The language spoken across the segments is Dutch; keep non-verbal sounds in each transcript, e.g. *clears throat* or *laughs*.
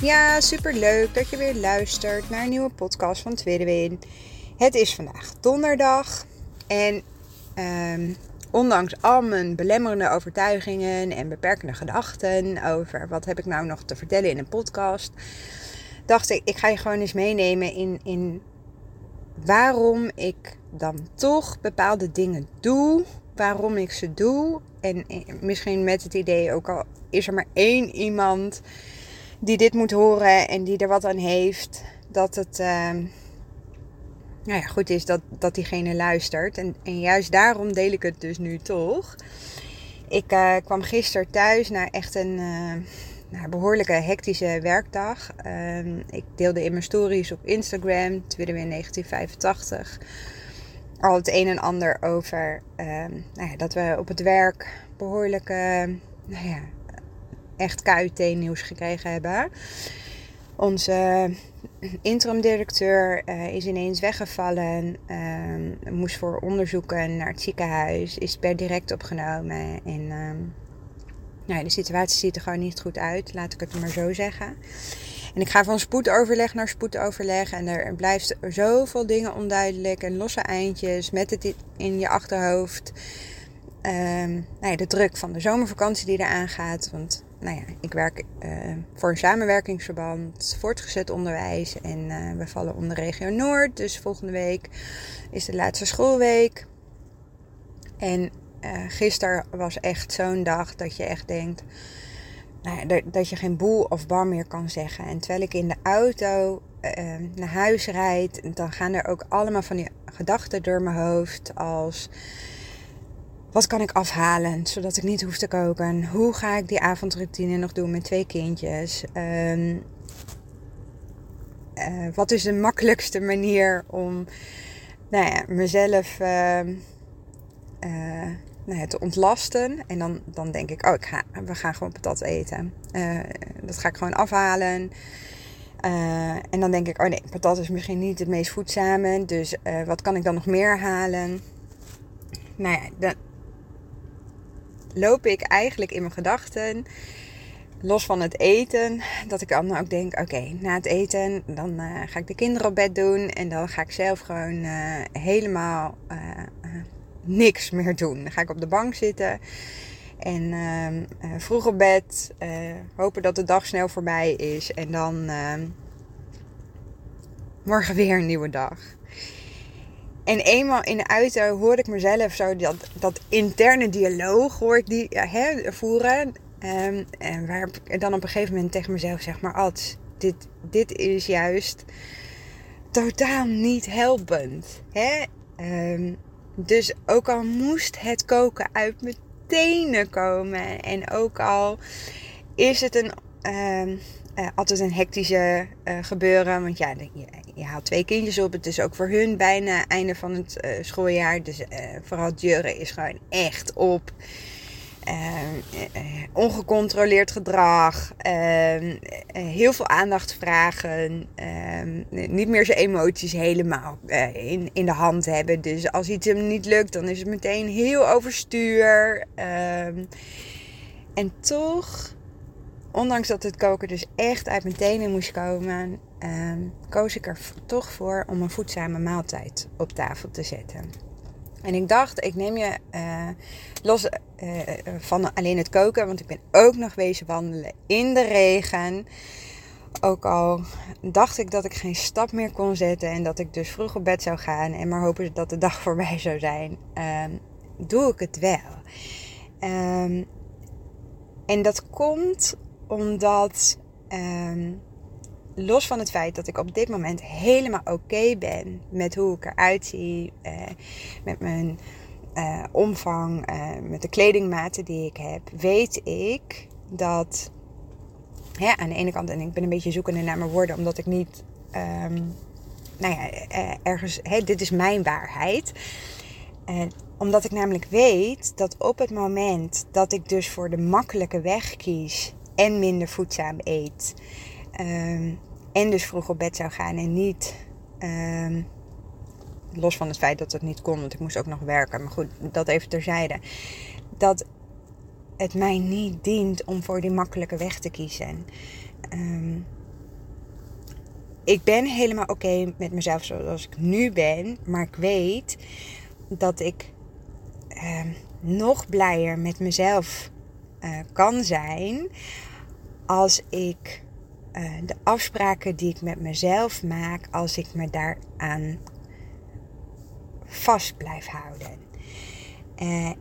Ja, super leuk dat je weer luistert naar een nieuwe podcast van Tweede Win. Het is vandaag donderdag en ehm, ondanks al mijn belemmerende overtuigingen en beperkende gedachten over wat heb ik nou nog te vertellen in een podcast, dacht ik, ik ga je gewoon eens meenemen in, in waarom ik dan toch bepaalde dingen doe, waarom ik ze doe. En misschien met het idee, ook al is er maar één iemand die dit moet horen en die er wat aan heeft, dat het uh, nou ja, goed is dat, dat diegene luistert. En, en juist daarom deel ik het dus nu toch. Ik uh, kwam gisteren thuis naar echt een uh, behoorlijke hectische werkdag. Ehm, ik deelde in mijn stories op Instagram, Twitter in 1985, al het een en ander over ehm, nou ja, dat we op het werk behoorlijk, nou ja, echt KUT-nieuws gekregen hebben. Onze interim directeur uh, is ineens weggevallen, uh, moest voor onderzoeken naar het ziekenhuis, is per direct opgenomen. En uh, nou, de situatie ziet er gewoon niet goed uit, laat ik het maar zo zeggen. En ik ga van spoedoverleg naar spoedoverleg en er blijft zoveel dingen onduidelijk en losse eindjes met het in je achterhoofd. Um, nou ja, de druk van de zomervakantie die eraan gaat. Want nou ja, ik werk uh, voor een samenwerkingsverband, voortgezet onderwijs. En uh, we vallen onder regio Noord. Dus volgende week is de laatste schoolweek. En uh, gisteren was echt zo'n dag dat je echt denkt. Nou ja, dat je geen boel of bar meer kan zeggen. En terwijl ik in de auto naar huis rijd, dan gaan er ook allemaal van die gedachten door mijn hoofd. Als wat kan ik afhalen zodat ik niet hoef te koken? Hoe ga ik die avondroutine nog doen met twee kindjes? Um, uh, wat is de makkelijkste manier om nou ja, mezelf uh, uh, nou ja, te ontlasten? En dan, dan denk ik, oh, ik ga, we gaan gewoon patat eten. Eh, dat ga ik gewoon afhalen. en dan denk ik, oh nee, patat is misschien niet het meest voedzame. Dus wat kan ik dan nog meer halen? Nou ja, loop ik eigenlijk in mijn gedachten, los van het eten, dat ik dan ook denk: oké, na het eten, dan uh, ga ik de kinderen op bed doen en dan ga ik zelf gewoon uh, helemaal uh, niks meer doen. Dan ga ik op de bank zitten. En vroeg op bed, hopen dat de dag snel voorbij is. En dan morgen weer een nieuwe dag. En eenmaal in de auto hoor ik mezelf zo dat, dat interne dialoog hoor ik die, hè, voeren. Um, en waar ik dan op een gegeven moment tegen mezelf zeg maar, Ad, dit, dit is juist totaal niet helpend. Hè? Um, dus ook al moest het koken uit mijn tenen komen en ook al is het een, um, uh, altijd een hectische uh, gebeuren. Want ja, je, je, haalt twee kindjes op. Het is ook voor hun bijna einde van het uh, schooljaar. Dus vooral Jurre is gewoon echt op. ongecontroleerd gedrag. heel veel aandacht vragen. niet meer zijn emoties helemaal in, in de hand hebben. Dus als iets hem niet lukt, dan is het meteen heel overstuur. en toch ondanks dat het koken dus echt uit mijn tenen moest komen, uh, koos ik er toch voor om een voedzame maaltijd op tafel te zetten. En ik dacht, ik neem je uh, los uh, van alleen het koken, want ik ben ook nog wezen wandelen in de regen. Ook al dacht ik dat ik geen stap meer kon zetten en dat ik dus vroeg op bed zou gaan en maar hopen dat de *laughs* dag voorbij zou zijn, ehm, doe ik het wel. Um, en dat komt omdat ehm, los van het feit dat ik op dit moment helemaal oké ben met hoe ik eruit zie, uh, met mijn eh, omvang, uh, met de kledingmaten die ik heb, weet ik dat aan de ene kant, en ik ben een beetje zoekende naar mijn woorden, omdat ik niet, um, nou ja, ergens, dit is mijn waarheid. omdat ik namelijk weet dat op het moment dat ik dus voor de makkelijke weg kies en minder voedzaam eet, um, en dus vroeg op bed zou gaan en niet. Um, los van het feit dat het niet kon, want ik moest ook nog werken. Maar goed, dat even terzijde. Dat het mij niet dient om voor die makkelijke weg te kiezen. Um, ik ben helemaal oké met mezelf zoals ik nu ben. Maar ik weet dat ik nog blijer met mezelf uh, kan zijn als ik uh, de afspraken die ik met mezelf maak, als ik me daaraan vast blijf houden. Uh,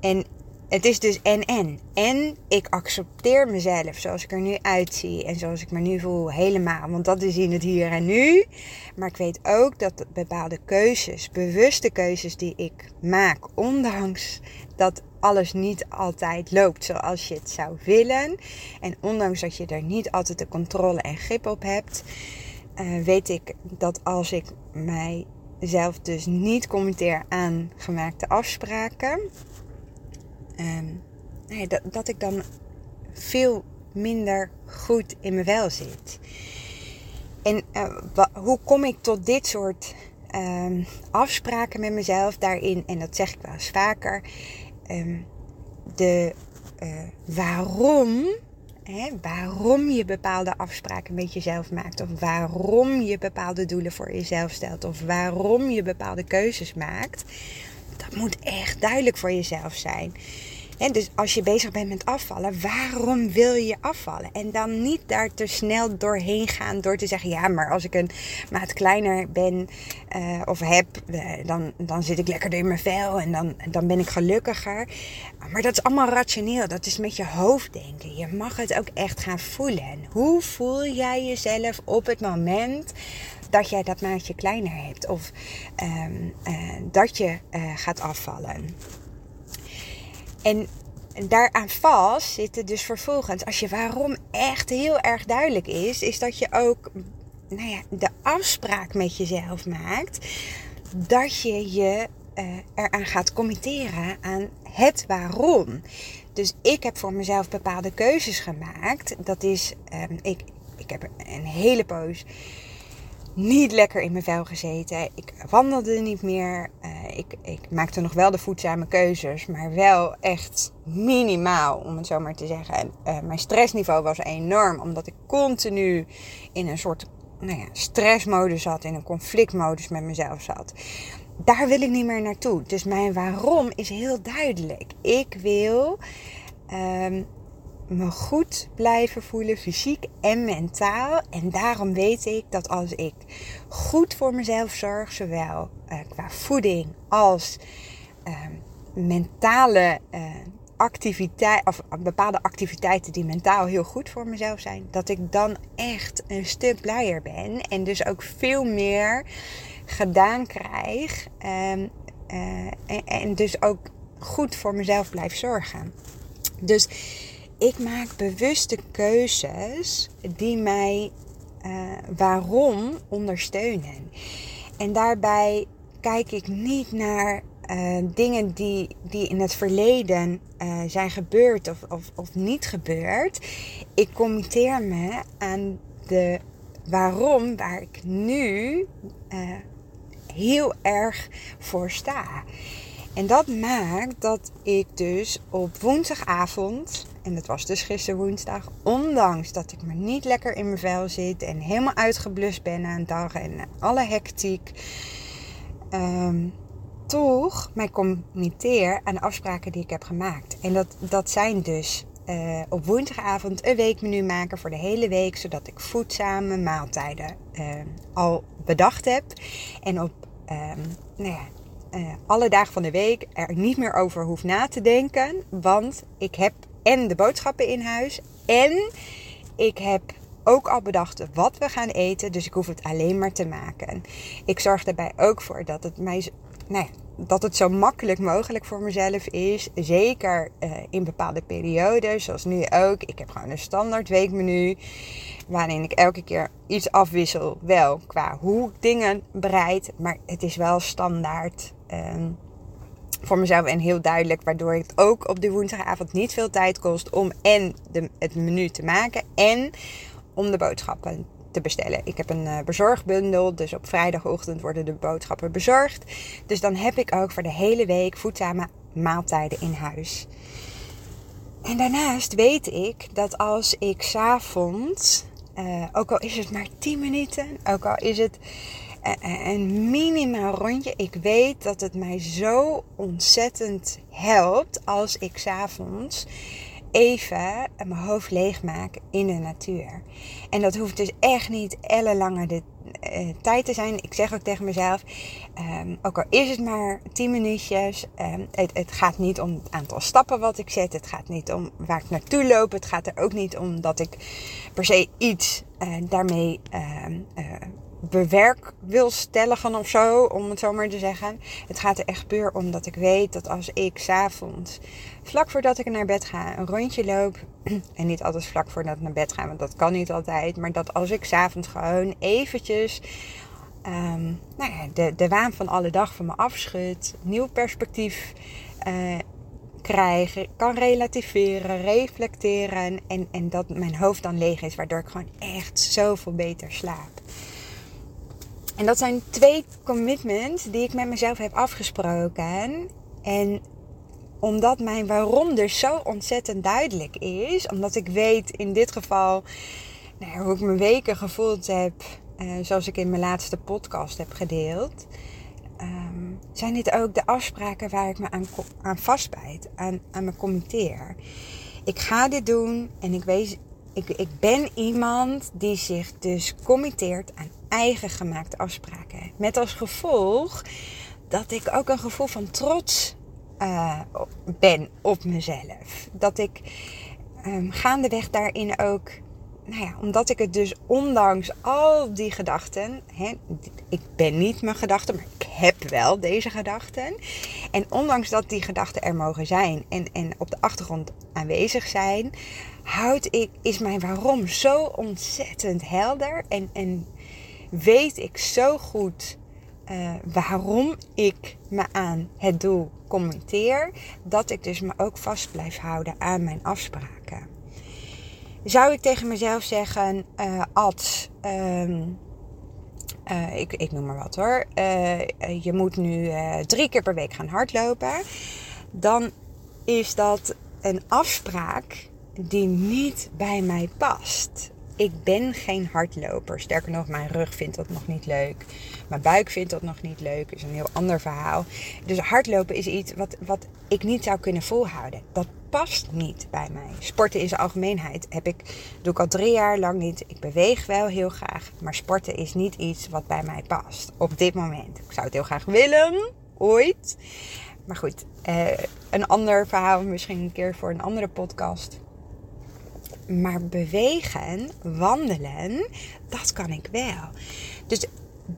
en het is dus en en. En ik accepteer mezelf zoals ik er nu uitzie en zoals ik me nu voel helemaal. Want dat is in het hier en nu. Maar ik weet ook dat bepaalde keuzes, bewuste keuzes die ik maak, ondanks dat alles niet altijd loopt zoals je het zou willen. En ondanks dat je er niet altijd de controle en grip op hebt, uh, weet ik dat als ik mijzelf dus niet commenteer aan gemaakte afspraken, nee, dat, dat ik dan veel minder goed in mijn vel zit. En uh, hoe kom ik tot dit soort um, afspraken met mezelf daarin? En dat zeg ik wel eens vaker. Um, de uh, waarom, waarom je bepaalde afspraken met jezelf maakt, of waarom je bepaalde doelen voor jezelf stelt, of waarom je bepaalde keuzes maakt, dat moet echt duidelijk voor jezelf zijn. Dus als je bezig bent met afvallen, waarom wil je afvallen? En dan niet daar te snel doorheen gaan door te zeggen: ja, maar als ik een maat kleiner ben uh, of heb, uh, dan, dan zit ik lekkerder in mijn vel en dan, dan ben ik gelukkiger. Maar dat is allemaal rationeel. Dat is met je hoofd denken. Je mag het ook echt gaan voelen. Hoe voel jij jezelf op het moment dat jij dat maatje kleiner hebt of um, uh, dat je gaat afvallen? En daaraan vast zitten dus vervolgens, als je waarom echt heel erg duidelijk is, is dat je ook nou ja, de afspraak met jezelf maakt dat je je uh, eraan gaat committeren aan het waarom. Dus ik heb voor mezelf bepaalde keuzes gemaakt. Dat is, um, ik, ik heb een hele poos niet lekker in mijn vel gezeten. Ik wandelde niet meer. Uh, ik, ik, maakte nog wel de voedzame keuzes, maar wel echt minimaal, om het zo maar te zeggen. En, uh, mijn stressniveau was enorm, omdat ik continu in een soort nou ja, stressmodus zat, in een conflictmodus met mezelf zat. Daar wil ik niet meer naartoe. Dus mijn waarom is heel duidelijk. Ik wil um, me goed blijven voelen, fysiek en mentaal. En daarom weet ik dat als ik goed voor mezelf zorg, zowel uh, qua voeding als uh, mentale uh, activiteit, of bepaalde activiteiten die mentaal heel goed voor mezelf zijn, dat ik dan echt een stuk blijer ben en dus ook veel meer gedaan krijg ehm, en, en dus ook goed voor mezelf blijf zorgen. Dus ik maak bewuste keuzes die mij uh, waarom ondersteunen. En daarbij kijk ik niet naar uh, dingen die, die in het verleden uh, zijn gebeurd of, of, of niet gebeurd. Ik committeer me aan de waarom waar ik nu heel erg voor sta. En dat maakt dat ik dus op woensdagavond, en dat was dus gisteren woensdag, ondanks dat ik me niet lekker in mijn vel zit en helemaal uitgeblust ben na een dag en alle hectiek, um, toch mij committeer aan de afspraken die ik heb gemaakt. En dat, dat zijn dus uh, op woensdagavond een weekmenu maken voor de hele week, zodat ik voedzame maaltijden uh, al bedacht heb. En op um, nou ja, uh, alle dagen van de week er niet meer over hoef na te denken. Want ik heb en de boodschappen in huis. En ik heb ook al bedacht wat we gaan eten. Dus ik hoef het alleen maar te maken. Ik zorg daarbij ook voor dat het mij. Nou ja, dat het zo makkelijk mogelijk voor mezelf is. Zeker uh, in bepaalde periodes, zoals nu ook. Ik heb gewoon een standaard weekmenu. Waarin ik elke keer iets afwissel. Wel qua hoe ik dingen bereid. Maar het is wel standaard. Um, voor mezelf en heel duidelijk. Waardoor het ook op de woensdagavond niet veel tijd kost om en de, het menu te maken. En om de boodschappen te bestellen. Ik heb een uh, bezorgbundel, dus op vrijdagochtend worden de boodschappen bezorgd. Dus dan heb ik ook voor de hele week voedzame maaltijden in huis. En daarnaast weet ik dat als ik s'avonds, uh, ook al is het maar 10 minuten, ook al is het een minimaal rondje, ik weet dat het mij zo ontzettend helpt als ik s'avonds even mijn hoofd leegmaak in de natuur. En dat hoeft dus echt niet ellenlange de, uh, tijd te zijn. Ik zeg ook tegen mezelf, um, ook al is het maar 10 minuutjes, um, het, het, gaat niet om het aantal stappen wat ik zet. Het gaat niet om waar ik naartoe loop. Het gaat er ook niet om dat ik per se iets uh, daarmee uh, bewerk wil stelligen of zo, om het zo maar te zeggen. Het gaat er echt puur om dat ik weet dat als ik s'avonds, vlak voordat ik naar bed ga, een rondje loop. *clears throat* En niet altijd vlak voordat ik naar bed ga, want dat kan niet altijd. Maar dat als ik s'avonds gewoon eventjes um, nou ja, de, de waan van alle dag van me afschud, nieuw perspectief uh, krijgen, kan relativeren, reflecteren en, en dat mijn hoofd dan leeg is, waardoor ik gewoon echt zoveel beter slaap. En dat zijn twee commitments die ik met mezelf heb afgesproken. En omdat mijn waarom dus zo ontzettend duidelijk is, omdat ik weet in dit geval nou, hoe ik me weken gevoeld heb, uh, zoals ik in mijn laatste podcast heb gedeeld, um, zijn dit ook de afspraken waar ik me aan, aan vastbijt, aan, aan me committeer. Ik ga dit doen en ik, weet, ik, ik ben iemand die zich dus committeert aan eigen gemaakte afspraken. Met als gevolg dat ik ook een gevoel van trots uh, ben op mezelf. Dat ik um, gaandeweg daarin ook, nou ja, omdat ik het dus ondanks al die gedachten, hè, ik ben niet mijn gedachten, maar ik heb wel deze gedachten. En ondanks dat die gedachten er mogen zijn en, en op de achtergrond aanwezig zijn, houd ik, is mijn waarom zo ontzettend helder en, en weet ik zo goed uh, waarom ik me aan het doel commenteer, dat ik dus me ook vast blijf houden aan mijn afspraken. Zou ik tegen mezelf zeggen, uh, ik, ik noem maar wat hoor, je moet nu drie keer per week gaan hardlopen, dan is dat een afspraak die niet bij mij past. Ik ben geen hardloper. Sterker nog, mijn rug vindt dat nog niet leuk. Mijn buik vindt dat nog niet leuk. Is een heel ander verhaal. Dus hardlopen is iets wat, wat ik niet zou kunnen volhouden. Dat past niet bij mij. Sporten in zijn algemeenheid heb ik, doe ik al drie jaar lang niet. Ik beweeg wel heel graag. Maar sporten is niet iets wat bij mij past. Op dit moment. Ik zou het heel graag willen. Ooit. Maar goed, eh, een ander verhaal misschien een keer voor een andere podcast. Maar bewegen, wandelen, dat kan ik wel. Dus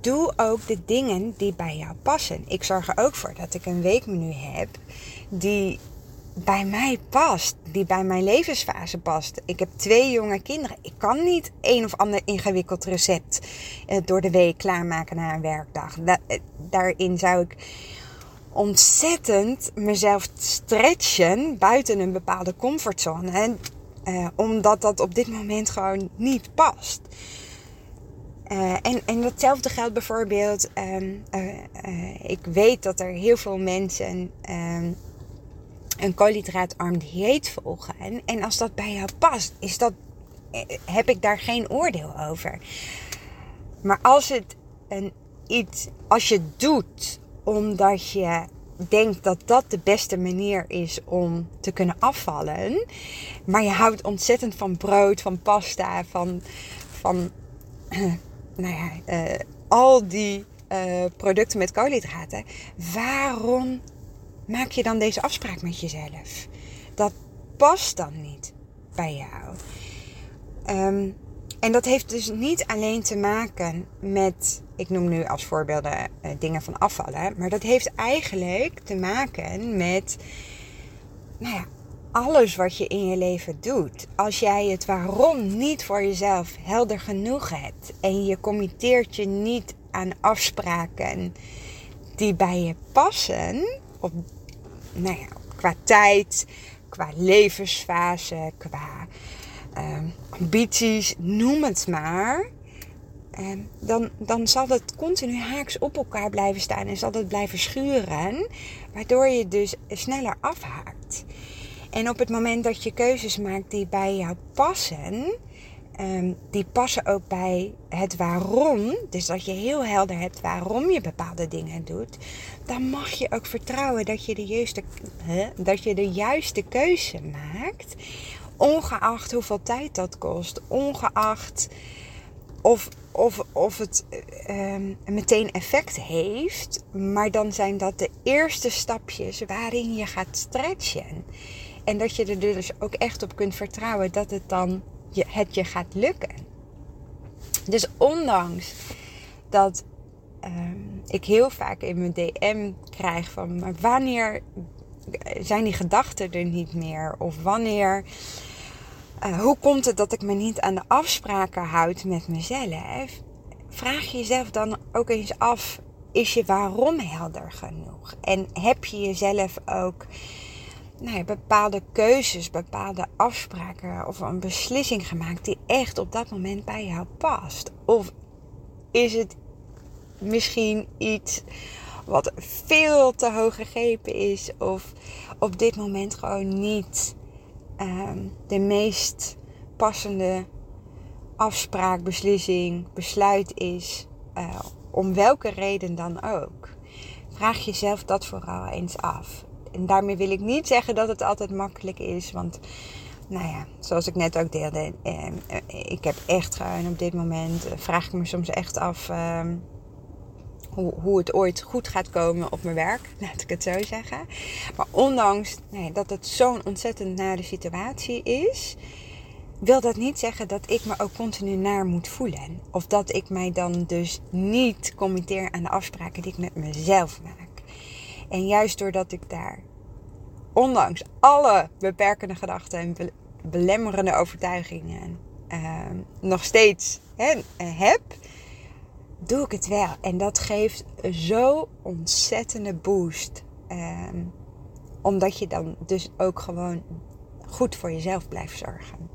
doe ook de dingen die bij jou passen. Ik zorg er ook voor dat ik een weekmenu heb die bij mij past, die bij mijn levensfase past. Ik heb twee jonge kinderen. Ik kan niet een of ander ingewikkeld recept eh, door de week klaarmaken na een werkdag. Eh, daarin zou ik ontzettend mezelf stretchen buiten een bepaalde comfortzone. Uh, omdat dat op dit moment gewoon niet past. Uh, en, en datzelfde geldt bijvoorbeeld. Um, uh, ik weet dat er heel veel mensen um, een koolhydraatarm dieet volgen. En, en als dat bij jou past, is dat, heb ik daar geen oordeel over. Maar als het een iets, als je het doet omdat je denkt dat dat de beste manier is om te kunnen afvallen. Maar je houdt ontzettend van brood, van pasta, van, van *clears throat* nou uh, al die uh, producten met koolhydraten. Waarom maak je dan deze afspraak met jezelf? Dat past dan niet bij jou. Um, en dat heeft dus niet alleen te maken met, ik noem nu als voorbeelden uh, dingen van afvallen, maar dat heeft eigenlijk te maken met, nou ja, alles wat je in je leven doet. Als jij het waarom niet voor jezelf helder genoeg hebt en je committeert je niet aan afspraken die bij je passen, op, nou ja, qua tijd, qua levensfase, qua uh, ambities, noem het maar. Uh, dan, dan zal het continu haaks op elkaar blijven staan en zal het blijven schuren, waardoor je dus sneller afhaakt. En op het moment dat je keuzes maakt die bij jou passen, um, die passen ook bij het waarom. Dus dat je heel helder hebt waarom je bepaalde dingen doet. Dan mag je ook vertrouwen dat je de juiste, dat je de juiste keuze maakt. Ongeacht hoeveel tijd dat kost. Ongeacht of, of, of het um, meteen effect heeft. Maar dan zijn dat de eerste stapjes waarin je gaat stretchen. En dat je er dus ook echt op kunt vertrouwen dat het dan je, het je gaat lukken. Dus ondanks dat uh, ik heel vaak in mijn DM krijg van wanneer zijn die gedachten er niet meer? Of wanneer, uh, hoe komt het dat ik me niet aan de afspraken houd met mezelf? Vraag jezelf dan ook eens af, is je waarom helder genoeg? En heb je jezelf ook nou bepaalde keuzes, bepaalde afspraken of een beslissing gemaakt die echt op dat moment bij jou past? Of is het misschien iets wat veel te hoog gegrepen is of op dit moment gewoon niet um, de meest passende afspraak, beslissing, besluit is, uh, om welke reden dan ook. Vraag jezelf dat vooral eens af en daarmee wil ik niet zeggen dat het altijd makkelijk is. Want, nou ja, zoals ik net ook deelde, eh, ik heb echt gewoon op dit moment, eh, vraag ik me soms echt af eh, hoe, hoe het ooit goed gaat komen op mijn werk. *laughs* Laat ik het zo zeggen. Maar ondanks nee, dat het zo'n ontzettend nare situatie is wil dat niet zeggen dat ik me ook continu naar moet voelen. Of dat ik mij dan dus niet committeer aan de afspraken die ik met mezelf maak. En juist doordat ik daar, ondanks alle beperkende gedachten en belemmerende overtuigingen, uh, nog steeds hè, heb, doe ik het wel. En dat geeft zo ontzettende boost. Uh, omdat je dan dus ook gewoon goed voor jezelf blijft zorgen.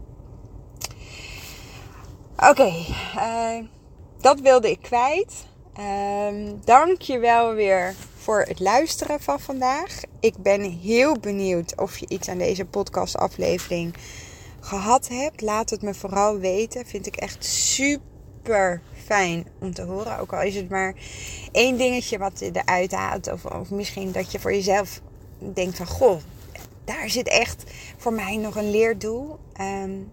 Oké, uh, dat wilde ik kwijt. Uh, dank je wel weer voor het luisteren van vandaag. Ik ben heel benieuwd of je iets aan deze podcastaflevering gehad hebt. Laat het me vooral weten. Vind ik echt super fijn om te horen. Ook al is het maar één dingetje wat je eruit haalt. Of, of misschien dat je voor jezelf denkt van... Goh, daar zit echt voor mij nog een leerdoel. Um,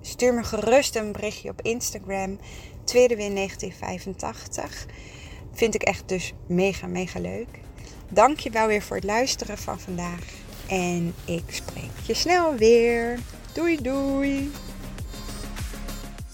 stuur me gerust een berichtje op Instagram. Tweede win 1985. Vind ik echt dus mega, mega leuk. Dank je wel weer voor het luisteren van vandaag. En ik spreek je snel weer. Doei, doei.